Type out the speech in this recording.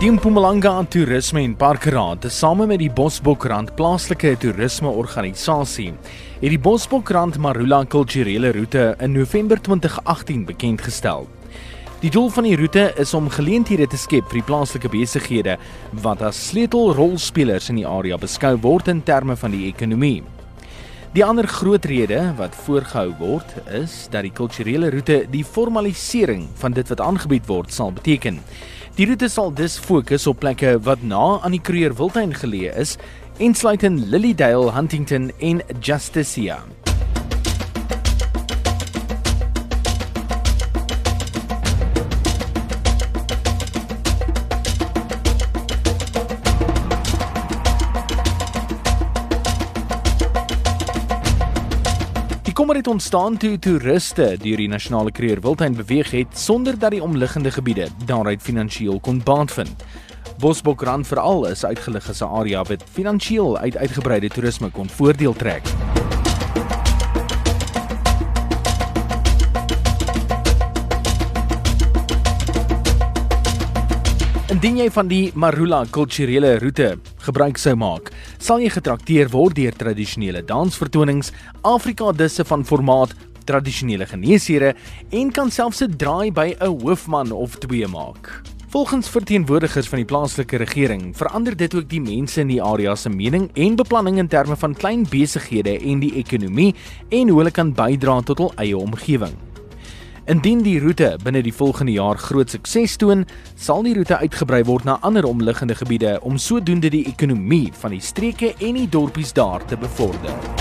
Die Mpumalanga Toerisme en Parkraad, tesame met die Bosbokrand plaaslike toerismeorganisasie, het die Bosbokrand Marula kulturele roete in November 2018 bekend gestel. Die doel van die roete is om geleenthede te skep vir die plaaslike besighede wat as sleutelrolspelers in die area beskou word in terme van die ekonomie. Die ander groot rede wat voorgehou word is dat die kulturele roete die formalisering van dit wat aangebied word sal beteken. Die roete sal dus fokus op plekke wat na aan die Kruger Wildtuin geleë is, insluit in Lilydale, Huntington en Justicia. Kommer het ontstaan toe toeriste deur die nasionale Kruger Wildtuin beweeg het sonder dat die omliggende gebiede daaruit finansiëel kon baat vind. Bosbokrand veral is uitgelig as 'n area wat finansiëel uit uitgebreide toerisme kon voordeel trek. Indien jy van die Marula kulturele roete gebruik sou maak, sal jy getrakteer word deur tradisionele dansvertonings, Afrika disse van formaat, tradisionele geneesere en kan selfs 'n draai by 'n hoofman of twee maak. Volgens verteenwoordigers van die plaaslike regering verander dit ook die mense in die area se mening en beplanning in terme van klein besighede en die ekonomie en hoe hulle kan bydra tot hul eie omgewing. Indien die roete binne die volgende jaar groot sukses toon, sal die roete uitgebrei word na ander omliggende gebiede om sodoende die ekonomie van die streke en die dorpies daar te bevorder.